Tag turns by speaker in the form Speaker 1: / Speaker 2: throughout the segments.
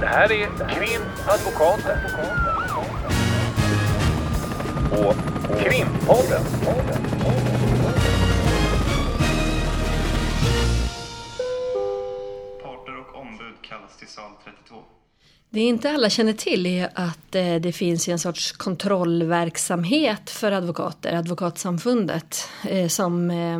Speaker 1: Det här är Krimadvokaten. Och Krimpodden.
Speaker 2: Parter och ombud kallas till sal 32.
Speaker 3: Det inte alla känner till är att eh, det finns en sorts kontrollverksamhet för advokater, Advokatsamfundet, eh, som eh,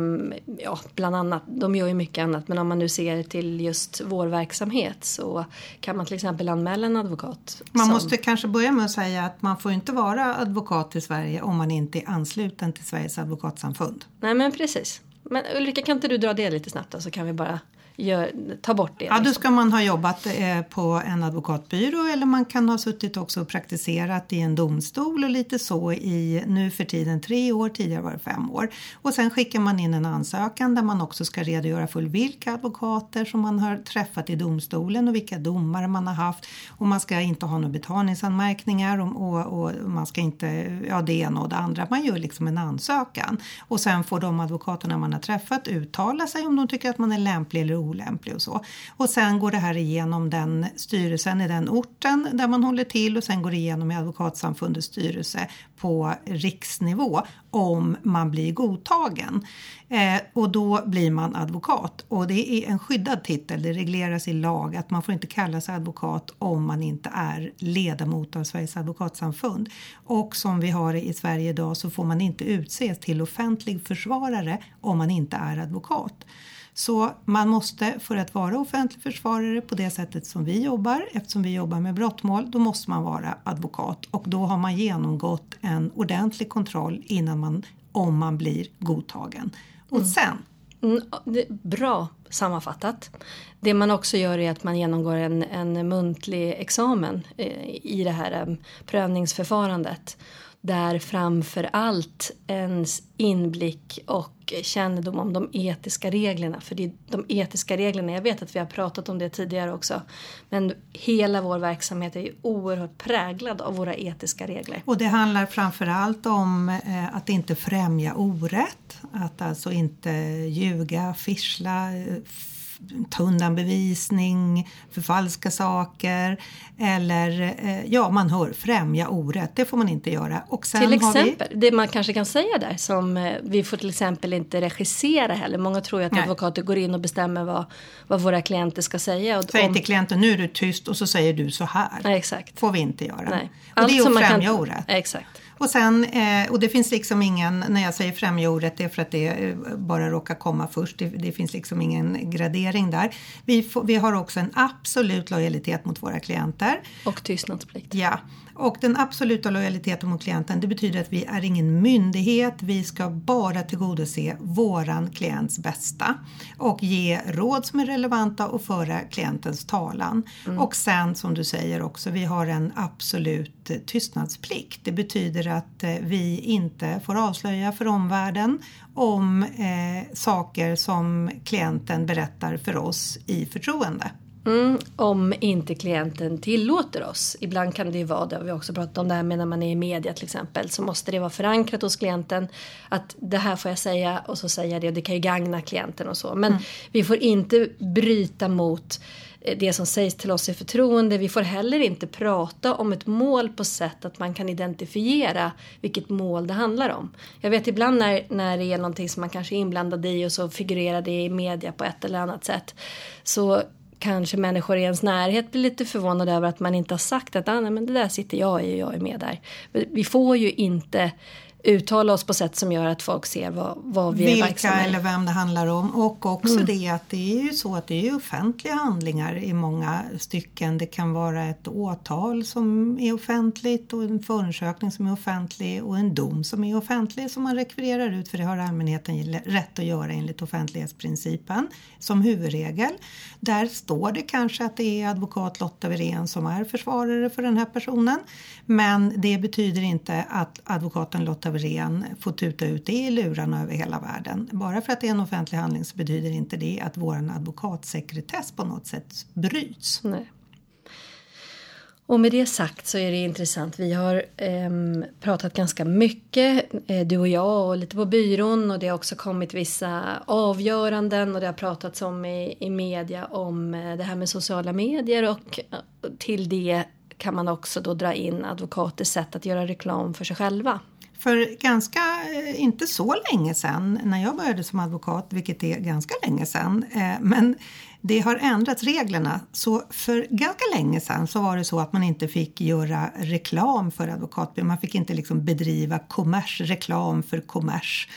Speaker 3: ja, bland annat, de gör ju mycket annat, men om man nu ser till just vår verksamhet så kan man till exempel anmäla en advokat.
Speaker 4: Man
Speaker 3: som,
Speaker 4: måste kanske börja med att säga att man får inte vara advokat i Sverige om man inte är ansluten till Sveriges advokatsamfund.
Speaker 3: Nej men precis. Men Ulrika kan inte du dra det lite snabbt då, så kan vi bara gör, ta bort det.
Speaker 4: Ja, då
Speaker 3: liksom.
Speaker 4: ska man ha jobbat eh, på en advokatbyrå eller man kan ha suttit också och praktiserat i en domstol och lite så i nu för tiden tre år, tidigare var det fem år. Och sen skickar man in en ansökan där man också ska redogöra för vilka advokater som man har träffat i domstolen och vilka domare man har haft. Och man ska inte ha några betalningsanmärkningar och, och, och man ska inte, ja det ena och det andra. Man gör liksom en ansökan. Och sen får de advokaterna man har träffat uttala sig om de tycker att man är lämplig eller olämplig och så. Och sen går det här igenom den styrelsen i den orten där man håller till och sen går det igenom i Advokatsamfundets styrelse på riksnivå om man blir godtagen. Eh, och då blir man advokat. Och det är en skyddad titel, det regleras i lag att man får inte kalla sig advokat om man inte är ledamot av Sveriges advokatsamfund. Och som vi har det i Sverige idag så får man inte utses till offentlig försvarare om man inte är advokat. Så man måste för att vara offentlig försvarare på det sättet som vi jobbar, eftersom vi jobbar med brottmål, då måste man vara advokat och då har man genomgått en ordentlig kontroll innan man, om man blir godtagen. Och sen
Speaker 3: Mm, Bra sammanfattat. Det man också gör är att man genomgår en, en muntlig examen eh, i det här eh, prövningsförfarandet. Där framför allt ens inblick och kännedom om de etiska reglerna. För det är de etiska reglerna, jag vet att vi har pratat om det tidigare också. Men hela vår verksamhet är ju oerhört präglad av våra etiska regler.
Speaker 4: Och det handlar framför allt om eh, att inte främja orätt, att alltså inte ljuga, fischla, eh, ta undan bevisning, förfalska saker eller eh, ja, man hör främja orätt. Det får man inte göra. Och sen
Speaker 3: Till
Speaker 4: har vi-
Speaker 3: exempel, det man kanske kan säga där som eh, vi får till exempel inte regissera heller. Många tror ju att
Speaker 4: Nej.
Speaker 3: advokater går in och bestämmer vad, vad våra klienter ska säga. Och
Speaker 4: Säg
Speaker 3: om-
Speaker 4: till klienten nu är du tyst och så säger du så här.
Speaker 3: Nej, exakt.
Speaker 4: får vi inte göra.
Speaker 3: Nej.
Speaker 4: Och det är att främja
Speaker 3: kan-
Speaker 4: orätt.
Speaker 3: Exakt.
Speaker 4: Och, sen, eh, och det finns liksom ingen, när jag säger främja ordet, det är för att det eh, bara råkar komma först. Det, det finns liksom ingen gradering där. Vi, får, vi har också en absolut lojalitet mot våra klienter.
Speaker 3: Och tystnadsplikt.
Speaker 4: Ja, och den absoluta lojaliteten mot klienten det betyder att vi är ingen myndighet. Vi ska bara tillgodose våran klients bästa och ge råd som är relevanta och föra klientens talan. Och sen som du säger också, vi har en absolut eh, tystnadsplikt. Det betyder att eh, vi inte får avslöja för omvärlden om eh, saker som klienten berättar för oss i förtroende.
Speaker 3: Mm, om inte klienten tillåter oss. Ibland kan det ju vara, det har vi också pratat om det här med när man är i media till exempel. Så måste det vara förankrat hos klienten. Att det här får jag säga och så säger jag det och det kan ju gagna klienten och så. Men vi får inte bryta mot det som sägs till oss i förtroende. Vi får heller inte prata om ett mål på sätt att man kan identifiera vilket mål det handlar om. Jag vet ibland när, när det är någonting som man kanske är inblandad i och så figurerar det i media på ett eller annat sätt. Så kanske människor i ens närhet blir lite förvånade över att man inte har sagt att ah, nej, men det där sitter jag i och jag är med där. Vi får ju inte uttala oss på sätt som gör att folk ser vad, vad vi är
Speaker 4: Vilka
Speaker 3: verksamma i.
Speaker 4: eller vem det handlar om och också
Speaker 3: Mm.
Speaker 4: det att det är ju så att det är offentliga handlingar i många stycken. Det kan vara ett åtal som är offentligt och en förundersökning som är offentlig och en dom som är offentlig som man rekvirerar ut för det har allmänheten rätt att göra enligt offentlighetsprincipen som huvudregel. Där står det kanske att det är advokat Lotta Wirén som är försvarare för den här personen men det betyder inte att advokaten Lotta Wirén får tuta ut det i lurarna över hela världen. Bara för att det är en offentlig handling så betyder inte det att vår advokatsekretess på något sätt bryts.
Speaker 3: Nej. Och med det sagt så är det intressant. Vi har eh, pratat ganska mycket, eh, du och jag och lite på byrån och det har också kommit vissa avgöranden och det har pratats om i, i media om eh, det här med sociala medier och eh, till det kan man också då dra in advokaters sätt att göra reklam för sig själva.
Speaker 4: För ganska, eh, inte så länge sedan, när jag började som advokat, vilket är ganska länge sedan, eh, men det har ändrats reglerna. Så för ganska länge sedan så var det så att man inte fick göra reklam för advokatbyrå. Man fick inte liksom bedriva kommers, reklam för kommers.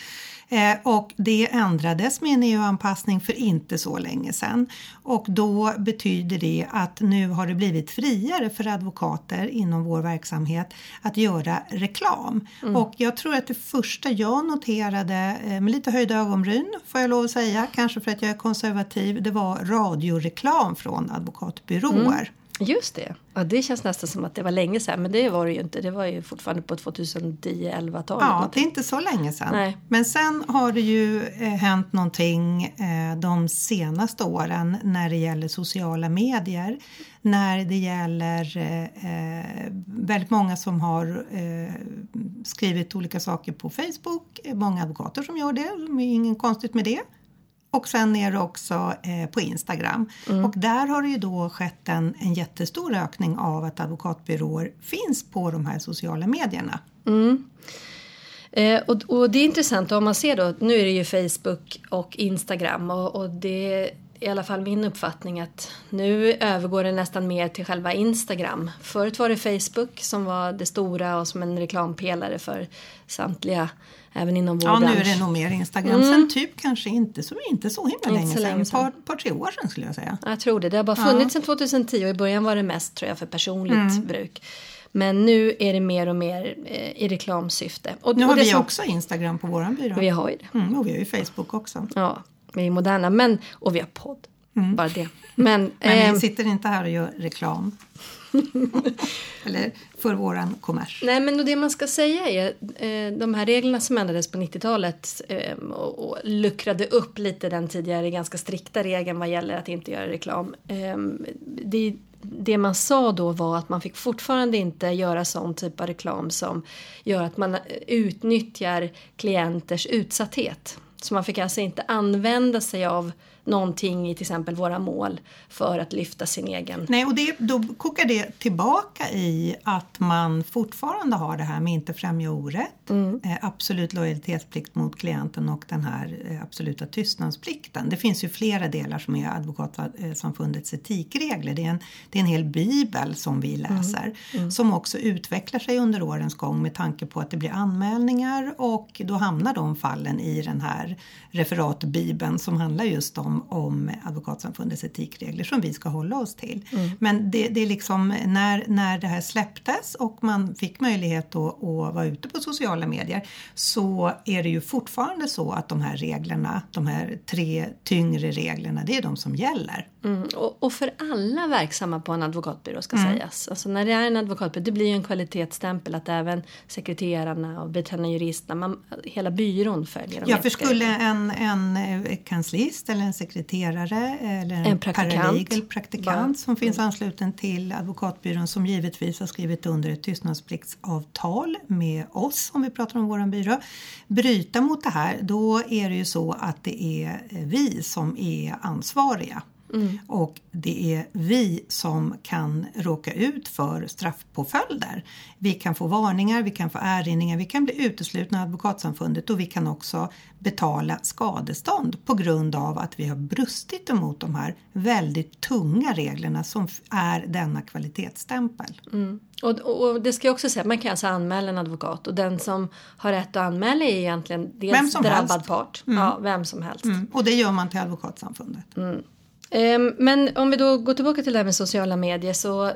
Speaker 4: Eh, och det ändrades med en EU-anpassning för inte så länge sedan. Och då betyder det att nu har det blivit friare för advokater inom vår verksamhet att göra reklam. Mm. Och jag tror att det första jag noterade eh, med lite höjda ögonbryn får jag lov att säga, kanske för att jag är konservativ, det var radioreklam från advokatbyråer. Mm.
Speaker 3: Just det. Ja, det känns nästan som att det var länge sedan, men det var det ju inte. Det var ju fortfarande på 2010-11-talet.
Speaker 4: Ja, det är inte så länge sedan. Nej. Men sen har det ju eh, hänt någonting eh, de senaste åren när det gäller sociala medier. När det gäller eh, väldigt många som har skrivit olika saker på Facebook. Många advokater som gör det, det är inget konstigt med det. Och sen är det också eh, på Instagram. Mm. Och där har det ju då skett en, en jättestor ökning av att advokatbyråer finns på de här sociala medierna.
Speaker 3: Mm. Eh, och, och, det är intressant om man ser då, nu är det ju Facebook och Instagram och, och det i alla fall min uppfattning att nu övergår det nästan mer till själva Instagram. Förut var det Facebook som var det stora och som en reklampelare för samtliga även inom vår
Speaker 4: Ja,
Speaker 3: bransch.
Speaker 4: nu är det nog mer Instagram. Mm. Sen typ kanske inte så, inte så himla länge, länge sedan. Ett par, par, tre år sedan skulle jag säga.
Speaker 3: Jag tror det. Det har bara funnits ja. sedan 2010 och i början var det mest tror jag för personligt mm. bruk. Men nu är det mer och mer eh, i reklamsyfte. Och,
Speaker 4: nu har
Speaker 3: och
Speaker 4: vi som... också Instagram på vår byrå.
Speaker 3: Vi har ju det.
Speaker 4: Mm, och vi har ju Facebook också.
Speaker 3: Ja, vi är moderna. Men, och vi har podd. Mm. Bara det. Men,
Speaker 4: Men eh, vi sitter inte här och gör reklam. Eller för våran kommers.
Speaker 3: Nej, men det man ska säga är eh, de här reglerna som ändrades på 90-talet eh, och, och luckrade upp lite den tidigare ganska strikta regeln vad gäller att inte göra reklam. Eh, det, det man sa då var att man fick fortfarande inte göra sån typ av reklam som gör att man utnyttjar klienters utsatthet. Så man fick alltså inte använda sig av någonting i till exempel våra mål för att lyfta sin egen...
Speaker 4: Nej, och det, då kokar det tillbaka i att man fortfarande har det här med inte främja orätt, mm. eh, absolut lojalitetsplikt mot klienten och den här eh, absoluta tystnadsplikten. Det finns ju flera delar som är Advokatsamfundets etikregler. Det är en, det är en hel bibel som vi mm. läser mm. Mm. som också utvecklar sig under årens gång med tanke på att det blir anmälningar och då hamnar de fallen i den här referatbibeln som handlar just om om, Advokatsamfundets etikregler som vi ska hålla oss till. Mm. Men det, det är liksom när, när det här släpptes och man fick möjlighet att, att vara ute på sociala medier så är det ju fortfarande så att de här reglerna, de här tre tyngre reglerna, det är de som gäller.
Speaker 3: Mm. Och, och, för alla verksamma på en advokatbyrå ska mm. sägas. Alltså när det är en advokatbyrå, det blir ju en kvalitetsstämpel att även sekreterarna och biträdande juristerna, man, hela byrån följer
Speaker 4: Ja, för skulle en, en kanslist eller en sekreterare eller en, en praktikant, praktikant som finns mm. ansluten till advokatbyrån som givetvis har skrivit under ett tystnadspliktsavtal med oss om vi pratar om vår byrå, bryta mot det här, då är det ju så att det är vi som är ansvariga Mm. Och det är vi som kan råka ut för straffpåföljder. Vi kan få varningar, vi kan få erinringar, vi kan bli uteslutna av Advokatsamfundet och vi kan också betala skadestånd på grund av att vi har brustit emot de här väldigt tunga reglerna som är denna kvalitetsstämpel.
Speaker 3: Mm. Och, och, det ska jag också säga, man kan alltså anmäla en advokat och den som har rätt att anmäla är egentligen dels drabbad helst. part, mm. ja, vem som helst. Mm.
Speaker 4: Och det gör man till Advokatsamfundet.
Speaker 3: Ehm, men om vi då går tillbaka till det här med sociala medier så eh,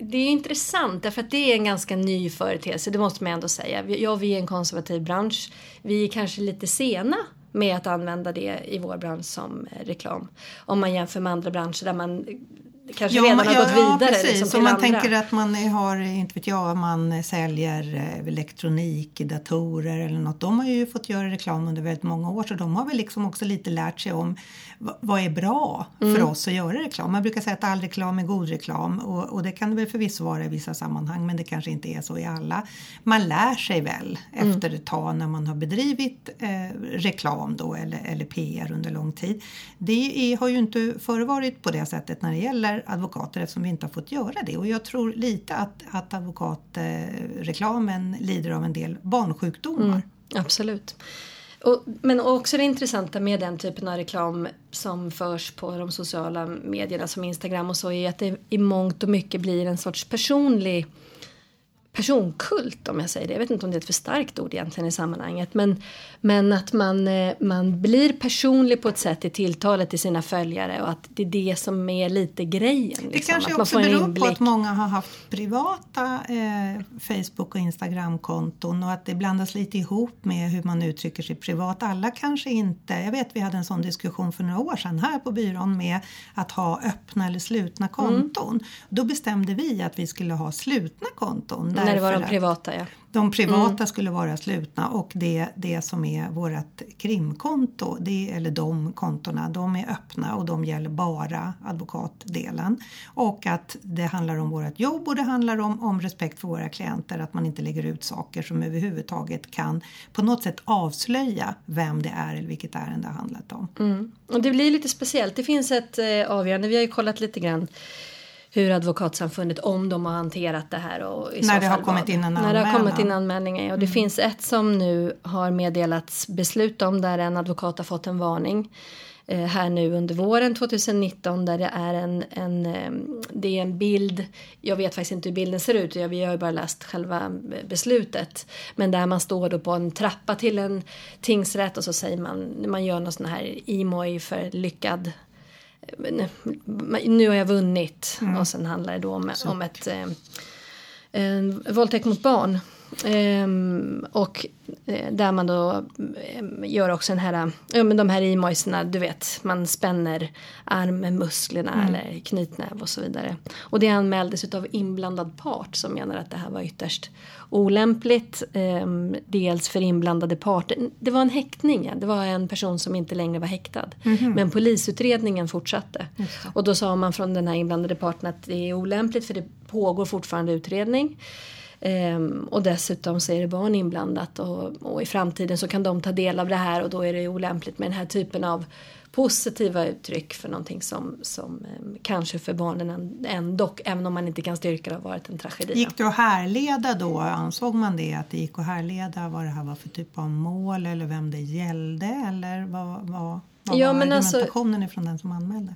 Speaker 3: det är intressant därför att det är en ganska ny företeelse, det måste man ändå säga. Ja, vi är en konservativ bransch. Vi är kanske lite sena med att använda det i vår bransch som eh, reklam. Om man jämför med andra branscher där man kanske redan har gått vidare.
Speaker 4: Ja, precis.
Speaker 3: Liksom,
Speaker 4: Om man
Speaker 3: andra.
Speaker 4: tänker att man har, inte vet jag, man säljer eh, elektronik, datorer eller något. De har ju fått göra reklam under väldigt många år så de har väl liksom också lite lärt sig om vad är bra för
Speaker 3: Mm.
Speaker 4: oss att göra reklam. Man brukar säga att all reklam är god reklam och, och det kan det väl förvisso vara i vissa sammanhang men det kanske inte är så i alla. Man lär sig väl
Speaker 3: Mm.
Speaker 4: efter ett tag när man har bedrivit eh, reklam då eller, eller PR under lång tid. Det är, har ju inte förevarit på det sättet när det gäller advokater eftersom vi inte har fått göra det. Och jag tror lite att, att advokatreklamen lider av en del barnsjukdomar.
Speaker 3: Mm, absolut. Och, men också det intressanta med den typen av reklam som förs på de sociala medierna som Instagram och så är att det i mångt och mycket blir en sorts personlig personkult om jag säger det. Jag vet inte om det är ett för starkt ord egentligen i sammanhanget. Men, men att man, eh, man blir personlig på ett sätt i tilltalet till sina följare och att det är det som är lite grejen.
Speaker 4: Det
Speaker 3: Liksom,
Speaker 4: kanske
Speaker 3: att man
Speaker 4: också beror på
Speaker 3: inblick.
Speaker 4: att många har haft privata eh, Facebook och Instagramkonton och att det blandas lite ihop med hur man uttrycker sig privat. Alla kanske inte, jag vet vi hade en sån diskussion för några år sedan här på byrån med att ha öppna eller slutna konton. Då bestämde vi att vi skulle ha slutna konton.
Speaker 3: När det var de privata ja.
Speaker 4: de privata skulle vara slutna och det, det som är vårt krimkonto, det, eller de kontona, de är öppna och de gäller bara advokatdelen. Och att det handlar om vårt jobb och det handlar om, om respekt för våra klienter, att man inte lägger ut saker som överhuvudtaget kan på något sätt avslöja vem det är eller vilket ärende det handlat om.
Speaker 3: Mm. Och det blir lite speciellt. Det finns ett eh, avgörande. Vi har ju kollat lite grann hur Advokatsamfundet, om de har hanterat det här. Och i
Speaker 4: När
Speaker 3: så
Speaker 4: det har
Speaker 3: fall
Speaker 4: kommit
Speaker 3: vad.
Speaker 4: in en
Speaker 3: När det har kommit in anmälningar. Och det finns ett som nu har meddelats beslut om där en advokat har fått en varning. Eh, här nu under våren 2019 där det är en, en, eh, det är en bild, jag vet faktiskt inte hur bilden ser ut, jag, vi har ju bara läst själva eh, beslutet. Men där man står då på en trappa till en tingsrätt och så säger man, man gör någon sån här emoj för lyckad nu har jag vunnit. Och sen handlar det då om, om ett eh, våldtäkt mot barn. Ehm, och eh, där man då eh, gör också den här, ja men de här emojsarna, du vet, man spänner armmusklerna eller knytnäv och så vidare. Och det anmäldes utav inblandad part som menar att det här var ytterst olämpligt. ehm, dels för inblandade parter. Det var en häktning, ja. det var en person som inte längre var häktad. Men polisutredningen fortsatte. Och då sa man från den här inblandade parten att det är olämpligt för det pågår fortfarande utredning. Ehm, och dessutom så är det barn inblandat och, och i framtiden så kan de ta del av det här och då är det olämpligt med den här typen av positiva uttryck för någonting som, som ehm, kanske för barnen ändå, även om man inte kan styrka det, har varit en tragedi.
Speaker 4: Gick det att härleda då? Ansåg man det att det gick att härleda vad det här var för typ av mål eller vem det gällde eller vad, vad, vad
Speaker 3: Ja,
Speaker 4: var
Speaker 3: men alltså-
Speaker 4: argumentationen ifrån den som anmälde?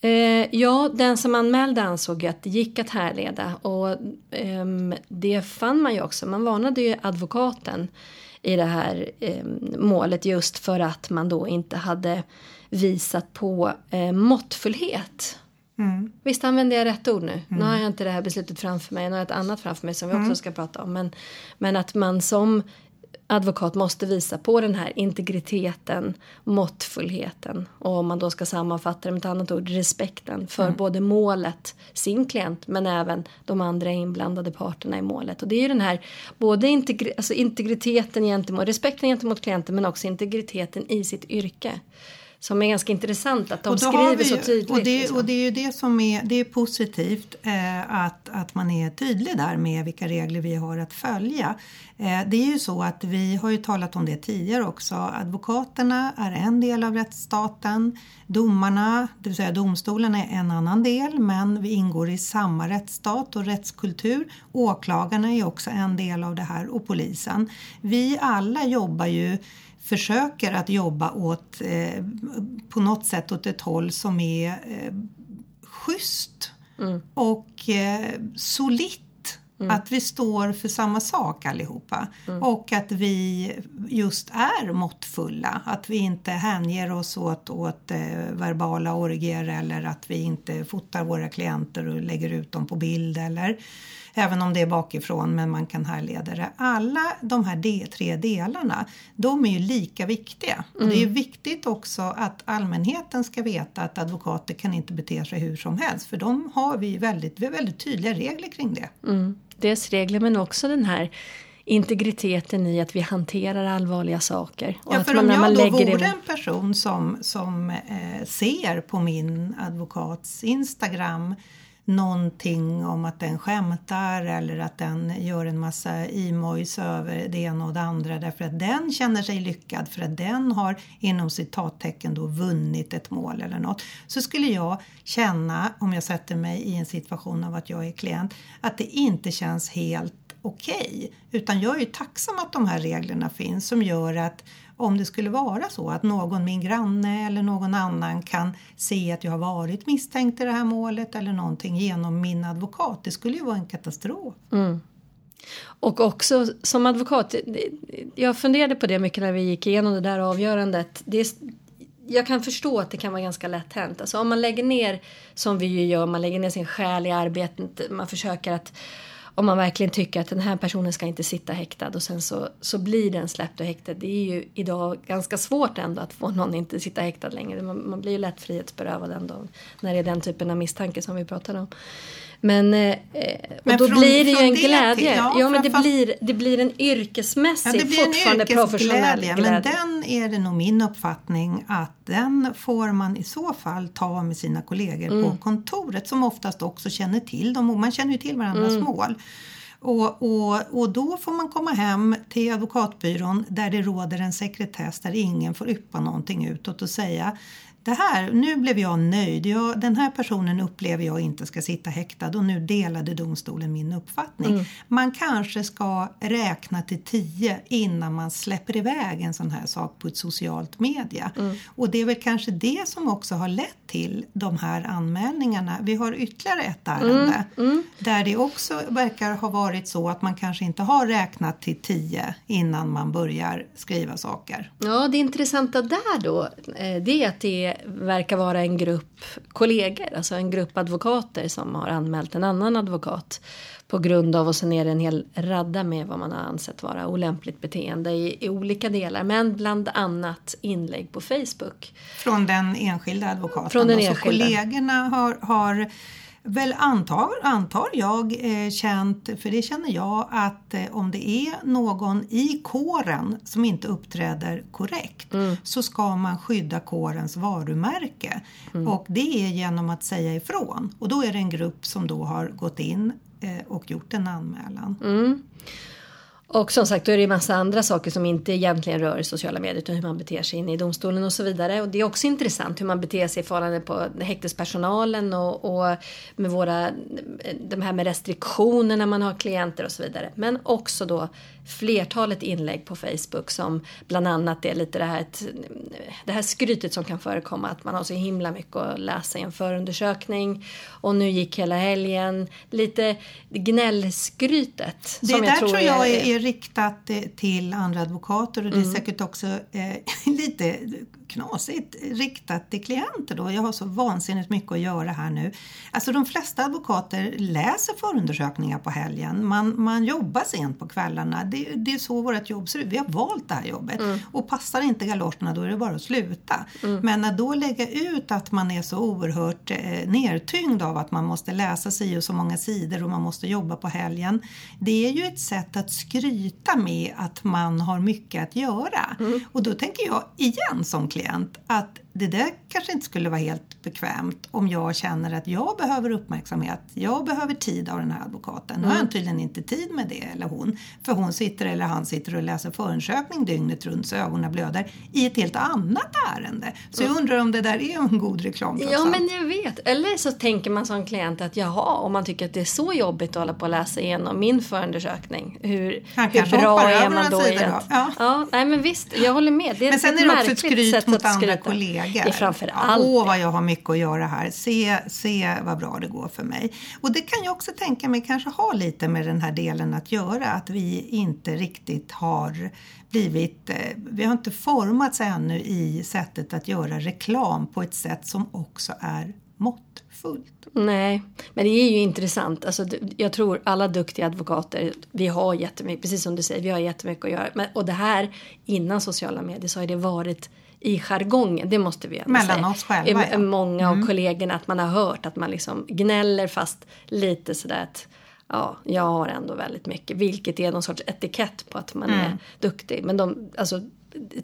Speaker 3: Eh, ja, den som anmälde ansåg att det gick att härleda och ehm, det fann man ju också. Man varnade ju advokaten i det här ehm, målet just för att man då inte hade visat på eh, måttfullhet.
Speaker 4: Mm.
Speaker 3: Visst använder jag rätt ord nu? Nu har jag inte det här beslutet framför mig, nu har jag ett annat framför mig som vi också ska prata om. Men, men att man som advokat måste visa på den här integriteten, måttfullheten och om man då ska sammanfatta det med ett annat ord, respekten för både målet, sin klient, men även de andra inblandade parterna i målet. Och det är ju den här både integri- alltså integriteten gentemot, respekten gentemot klienten men också integriteten i sitt yrke. Som är ganska intressant att de skriver
Speaker 4: vi
Speaker 3: så tydligt.
Speaker 4: Och det,
Speaker 3: liksom.
Speaker 4: och det är ju det som är, det är positivt eh, att, att man är tydlig där med vilka regler vi har att följa. Eh, det är ju så att vi har ju talat om det tidigare också. Advokaterna är en del av rättsstaten. Domarna, det vill säga domstolarna, är en annan del men vi ingår i samma rättsstat och rättskultur. Åklagarna är också en del av det här och polisen. Vi alla jobbar ju försöker att jobba åt, eh, på något sätt åt ett håll som är eh, schysst och eh, solitt. Att vi står för samma sak allihopa. Och att vi just är måttfulla. Att vi inte hänger oss åt, åt eh, verbala orgier eller att vi inte fotar våra klienter och lägger ut dem på bild. Eller, även om det är bakifrån men man kan härleda det. Alla de här de, tre delarna, de är ju lika viktiga. Och det är ju viktigt också att allmänheten ska veta att advokater kan inte bete sig hur som helst för de har vi väldigt, vi har väldigt tydliga regler kring det.
Speaker 3: Mm. Dels regler men också den här integriteten i att vi hanterar allvarliga saker.
Speaker 4: Och ja, för man, om jag då vore det... en person som, som eh, ser på min advokats Instagram någonting om att den skämtar eller att den gör en massa emojis över det ena och det andra därför att den känner sig lyckad för att den har inom citattecken då vunnit ett mål eller något. Så skulle jag känna, om jag sätter mig i en situation av att jag är klient, att det inte känns helt okej. Okay. Utan jag är ju tacksam att de här reglerna finns som gör att om det skulle vara så att någon, min granne eller någon annan kan se att jag har varit misstänkt i det här målet eller någonting genom min advokat. Det skulle ju vara en katastrof.
Speaker 3: Mm. Och också som advokat, jag funderade på det mycket när vi gick igenom det där avgörandet. Det är, jag kan förstå att det kan vara ganska lätt hänt. Alltså om man lägger ner, som vi ju gör, man lägger ner sin själ i arbetet, man försöker att om man verkligen tycker att den här personen ska inte sitta häktad och sen så, så blir den släppt och häktad. Det är ju idag ganska svårt ändå att få någon inte sitta häktad längre. Man, man blir ju lätt frihetsberövad ändå när det är den typen av misstanke som vi pratar om. Men, eh, men då från, blir det ju en glädje. Till, ja, ja men det blir, det blir en yrkesmässig, ja, det blir fortfarande en professionell glädje.
Speaker 4: Men den är det nog min uppfattning att den får man i så fall ta med sina kollegor mm. på kontoret som oftast också känner till dem. Man känner ju till varandras mm. mål. Och, och, och då får man komma hem till advokatbyrån där det råder en sekretess där ingen får yppa någonting utåt och säga det här, nu blev jag nöjd. Jag, den här personen upplever jag inte ska sitta häktad och nu delade domstolen min uppfattning. Mm. Man kanske ska räkna till tio innan man släpper iväg en sån här sak på ett socialt media. Mm. Och det är väl kanske det som också har lett till de här anmälningarna. Vi har ytterligare ett ärende mm. mm. där det också verkar ha varit så att man kanske inte har räknat till tio innan man börjar skriva saker.
Speaker 3: Ja, det intressanta där då eh, det är att det verkar vara en grupp kollegor, alltså en grupp advokater som har anmält en annan advokat på grund av, och sen är det en hel radda med vad man har ansett vara olämpligt beteende i, i olika delar, men bland annat inlägg på Facebook.
Speaker 4: Från den enskilda advokaten?
Speaker 3: Från den
Speaker 4: enskilda.
Speaker 3: Så
Speaker 4: kollegorna har, har väl antar, antar jag eh, känt, för det känner jag, att eh, om det är någon i kåren som inte uppträder korrekt mm. så ska man skydda kårens varumärke. Mm. Och det är genom att säga ifrån. Och då är det en grupp som då har gått in eh, och gjort en anmälan.
Speaker 3: Mm. Och som sagt, då är det ju massa andra saker som inte egentligen rör sociala medier utan hur man beter sig inne i domstolen och så vidare. Och det är också intressant hur man beter sig i förhållande på häktespersonalen och, och med våra, de här med restriktioner när man har klienter och så vidare. Men också då flertalet inlägg på Facebook som bland annat är lite det här, det här skrytet som kan förekomma att man har så himla mycket att läsa i en förundersökning och nu gick hela helgen. Lite gnällskrytet.
Speaker 4: Det som där jag tror, tror jag är, är riktat till andra advokater och det är mm. säkert också eh, lite knasigt riktat till klienter då. Jag har så vansinnigt mycket att göra här nu. Alltså de flesta advokater läser förundersökningar på helgen. Man, man jobbar sent på kvällarna. Det, det är så vårt jobb ser ut. Vi har valt det här jobbet. Mm. Och passar inte galoscherna då är det bara att sluta. Mm. Men att då lägga ut att man är så oerhört eh, nertyngd av att man måste läsa sig och så många sidor och man måste jobba på helgen. Det är ju ett sätt att skryta med att man har mycket att göra. Mm. Och då tänker jag igen som klient klient att det där kanske inte skulle vara helt bekvämt om jag känner att jag behöver uppmärksamhet. Jag behöver tid av den här advokaten. Mm. Nu har jag tydligen inte tid med det eller hon. För hon sitter eller han sitter och läser förundersökning dygnet runt så ögonen blöder i ett helt annat ärende. Så jag undrar om det där är en god reklam
Speaker 3: Ja allt. men jag vet. Eller så tänker man som klient att jaha, om man tycker att det är så jobbigt att hålla på att läsa igenom min förundersökning. Hur, hur bra är man då i att... Ja. ja. nej men visst, jag håller med.
Speaker 4: Det är men sen är det också ett skryt mot andra kollegor
Speaker 3: Det är framför allt
Speaker 4: Åh, vad jag har mycket att göra här. Se, se vad bra det går för mig. Och det kan jag också tänka mig kanske ha lite med den här delen att göra. Att vi inte riktigt har blivit... Eh, vi har inte formats ännu i sättet att göra reklam på ett sätt som också är måttfullt.
Speaker 3: Nej, men det är ju intressant. Alltså, jag tror alla duktiga advokater, vi har jättemycket, precis som du säger, vi har jättemycket att göra. Men, och det här, innan sociala medier så har det varit i jargongen, det måste vi ändå
Speaker 4: Mellan
Speaker 3: säga.
Speaker 4: oss själva, ja.
Speaker 3: Många av
Speaker 4: Mm.
Speaker 3: kollegorna, att man har hört att man liksom gnäller fast lite sådär att ja, jag har ändå väldigt mycket. Vilket är någon sorts etikett på att man
Speaker 4: Mm.
Speaker 3: är duktig. Men de, alltså,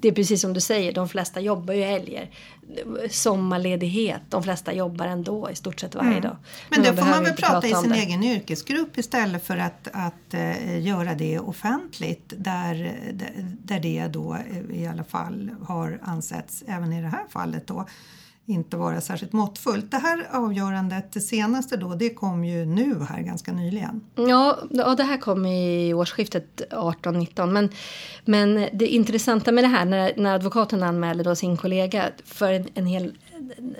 Speaker 3: det är precis som du säger, de flesta jobbar ju helger. Sommarledighet, de flesta jobbar ändå i stort sett varje dag.
Speaker 4: Mm. Men det får man väl prata i sin
Speaker 3: det.
Speaker 4: egen yrkesgrupp istället för att, att eh, göra det offentligt där, där- där det då eh, i alla fall har ansetts, även i det här fallet då, inte vara särskilt måttfullt. Det här avgörandet, det senaste då, det kom ju nu här ganska nyligen.
Speaker 3: Ja, ja, det här kom i årsskiftet 18-19. Men, men det intressanta med det här när, när advokaten anmälde då sin kollega för en, en hel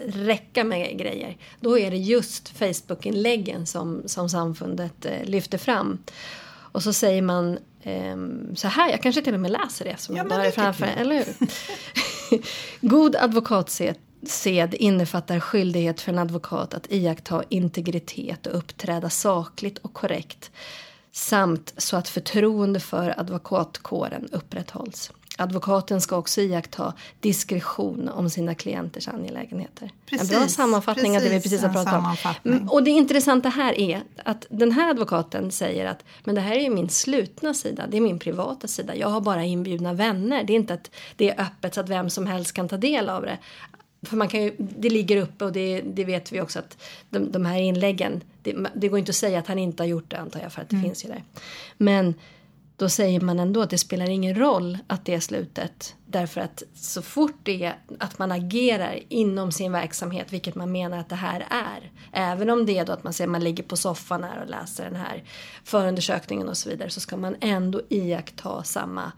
Speaker 3: räcka med grejer. Då är det just Facebook-inläggen som, som samfundet eh, lyfter fram. Och så säger man ehm, så här, jag kanske till och med läser det som
Speaker 4: Ja,
Speaker 3: jag har
Speaker 4: det
Speaker 3: framför eller hur? God advokatsed sed innefattar skyldighet för en advokat att iaktta integritet och uppträda sakligt och korrekt samt så att förtroende för advokatkåren upprätthålls. Advokaten ska också iaktta diskretion om sina klienters angelägenheter. en bra
Speaker 4: Precis,
Speaker 3: sammanfattning av det vi
Speaker 4: precis
Speaker 3: precis har pratat om. Mm, Och det intressanta här är att den här advokaten säger att men det här är ju min slutna sida, det är min privata sida. Jag har bara inbjudna vänner. Det är inte att det är öppet så att vem som helst kan ta del av det. För man kan ju, det ligger uppe och det, det vet vi också att de, de här inläggen, det, det går inte att säga att han inte har gjort det antar jag för att det finns ju där. Men då säger man ändå att det spelar ingen roll att det är slutet. Därför att så fort det är att man agerar inom sin verksamhet, vilket man menar att det här är. Även om det är då att man säger att man ligger på soffan här och läser den här förundersökningen och så vidare. Så ska man ändå iaktta samma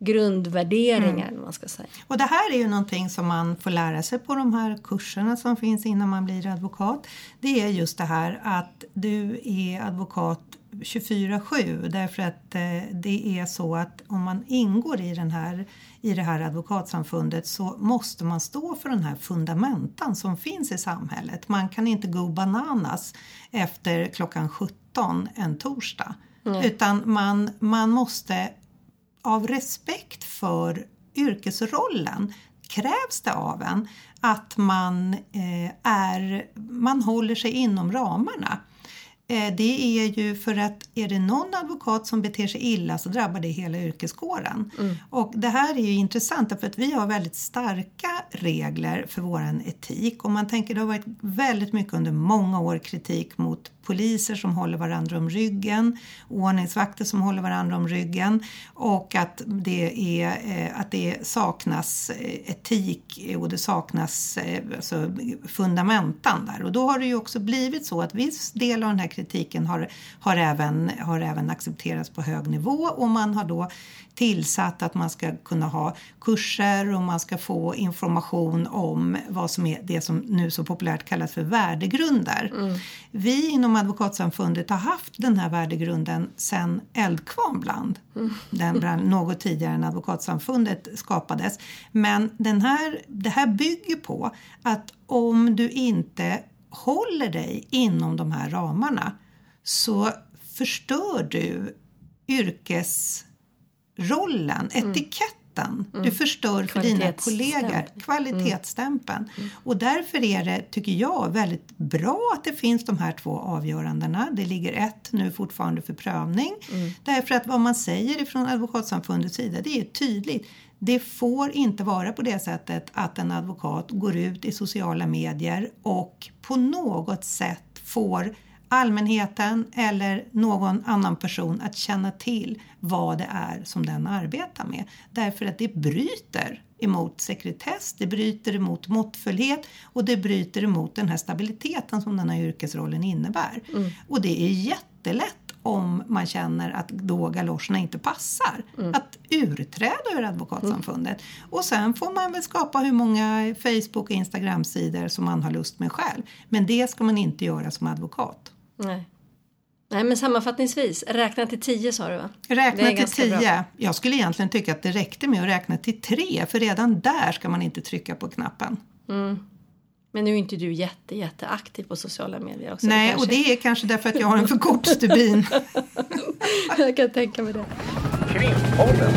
Speaker 3: grundvärderingar, mm. man ska säga.
Speaker 4: Och det här är ju någonting som man får lära sig på de här kurserna som finns innan man blir advokat. Det är just det här att du är advokat 24-7 därför att eh, det är så att om man ingår i, den här, i det här advokatsamfundet så måste man stå för den här fundamentan som finns i samhället. Man kan inte gå bananas efter klockan 17 en torsdag. Utan man, man måste av respekt för yrkesrollen krävs det av en att man, eh, är, man håller sig inom ramarna. Eh, det är ju för att är det någon advokat som beter sig illa så drabbar det hela yrkeskåren.
Speaker 3: Mm.
Speaker 4: Och det här är ju intressant för att vi har väldigt starka regler för våran etik och man tänker det har varit väldigt mycket under många år kritik mot poliser som håller varandra om ryggen, ordningsvakter som håller varandra om ryggen och att det, är, eh, att det saknas eh, etik och det saknas alltså fundamentan där. Och då har det ju också blivit så att viss del av den här kritiken har, har, även, har även accepterats på hög nivå och man har då tillsatt att man ska kunna ha kurser och man ska få information om vad som är det som nu så populärt kallas för värdegrunder. Vi inom Advokatsamfundet har haft den här värdegrunden sedan Eldkvarnbland. Den brann något tidigare än Advokatsamfundet skapades. Men den här, det här bygger på att om du inte håller dig inom de här ramarna så förstör du yrkesrollen, etiketten. Du förstör för dina kollegor
Speaker 3: Kvalitetsstämpeln.
Speaker 4: kvalitetsstämpeln. Och därför är det, tycker jag, väldigt bra att det finns de här två avgörandena. Det ligger ett nu fortfarande för prövning. Därför att vad man säger från Advokatsamfundets sida, det är tydligt. Det får inte vara på det sättet att en advokat går ut i sociala medier och på något sätt får allmänheten eller någon annan person att känna till vad det är som den arbetar med. Därför att det bryter emot sekretess, det bryter emot måttfullhet och det bryter emot den här stabiliteten som den här yrkesrollen innebär. Och det är jättelätt om man känner att då galoscherna inte passar. Att urträda ur advokatsamfundet. Och sen får man väl skapa hur många Facebook och Instagram-sidor som man har lust med själv. Men det ska man inte göra som advokat.
Speaker 3: Nej. Nej, men sammanfattningsvis, räkna till tio sa du va?
Speaker 4: Räkna till
Speaker 3: ganska
Speaker 4: tio.
Speaker 3: bra.
Speaker 4: Jag skulle egentligen tycka att det räckte med att räkna till tre för redan där ska man inte trycka på knappen.
Speaker 3: Men nu är inte du jätte, jätteaktiv på sociala medier också.
Speaker 4: Nej,
Speaker 3: kanske...
Speaker 4: och det är kanske därför att jag har en för kort stubin.
Speaker 3: jag kan tänka mig det.
Speaker 1: Krimpodden.